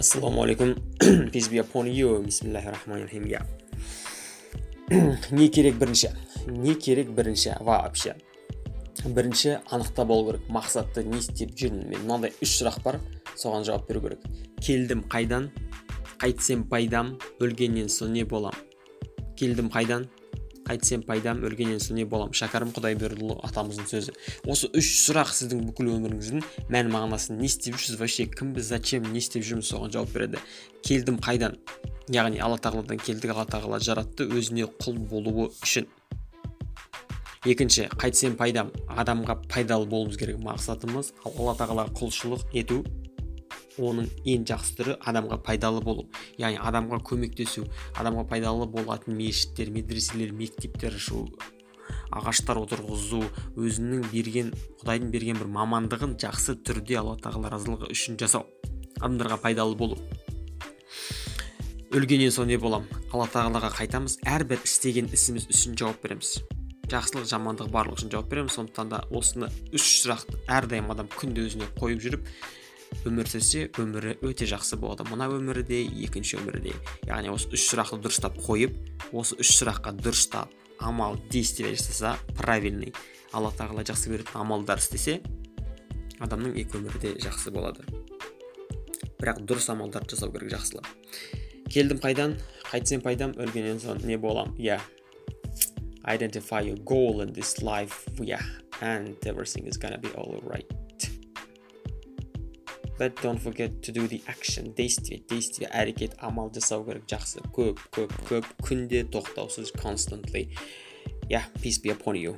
ассалаумағалейкум peace be upon you. Рахим иә не керек бірінші не керек бірінші вообще бірінші анықтап алу керек мақсатты не істеп жүрмін мен мынандай үш сұрақ бар соған жауап беру керек келдім қайдан қайтсем пайдам өлгеннен соң не болам келдім қайдан қайтсем пайдам өлгеннен соң не болам шәкәрім құдайбердіұлы атамыздың сөзі. Осы үш сұрақ сіздің бүкіл өміріңіздің мән мағынасын не істеп жүрсіз вообще? Кімбіз зачем не істеп жүрміз соған жауап береді. Келдім қайдан? Яғни алла тағаладан келдік алла тағала жаратты өзіне құл болуы үшін. Екінші қайтсем пайдам. Адамға пайдалы болуымыз керек мақсатымыз алла тағалаға құлшылық ету. Оның ең жақсы түрі адамға пайдалы болу. Яғни адамға көмектесу адамға пайдалы болатын мешіттер медреселер мектептер ашу ағаштар отырғызу өзінің берген құдайдың берген бір мамандығын жақсы түрде алла тағала разылығы үшін жасау адамдарға пайдалы болу. Өлгеннен соң не болам? Алла тағалаға қайтамыз әрбір істеген ісіміз үшін жауап береміз. Жақсылық жамандық барлығы үшін жауап береміз. Сондықтан да осыны үш сұрақты әрдайым адам күнде өзіне қойып жүріп өмір сүрсе өмірі өте жақсы болады. Мына өмірде екінші өмірде яғни осы үш сұрақты дұрыстап қойып осы үш сұраққа дұрыстап амал действие жасаса правильный. Алла тағала жақсы көретін амалдар істесе адамның екі өмірі де жақсы болады. Бірақ дұрыс амалдарды жасау керек жақсылап. Келдім қайдан? Қайтсем пайдам өлгеннен соң не болам? Иә identify your goal in this life. Yeah. And everything is gonna be all right. But don't forget to do the action. Действие действие әрекет амал жасау керек. Жақсы. Көп көп көп күнде тоқтаусыз constantly. Yeah peace be upon you.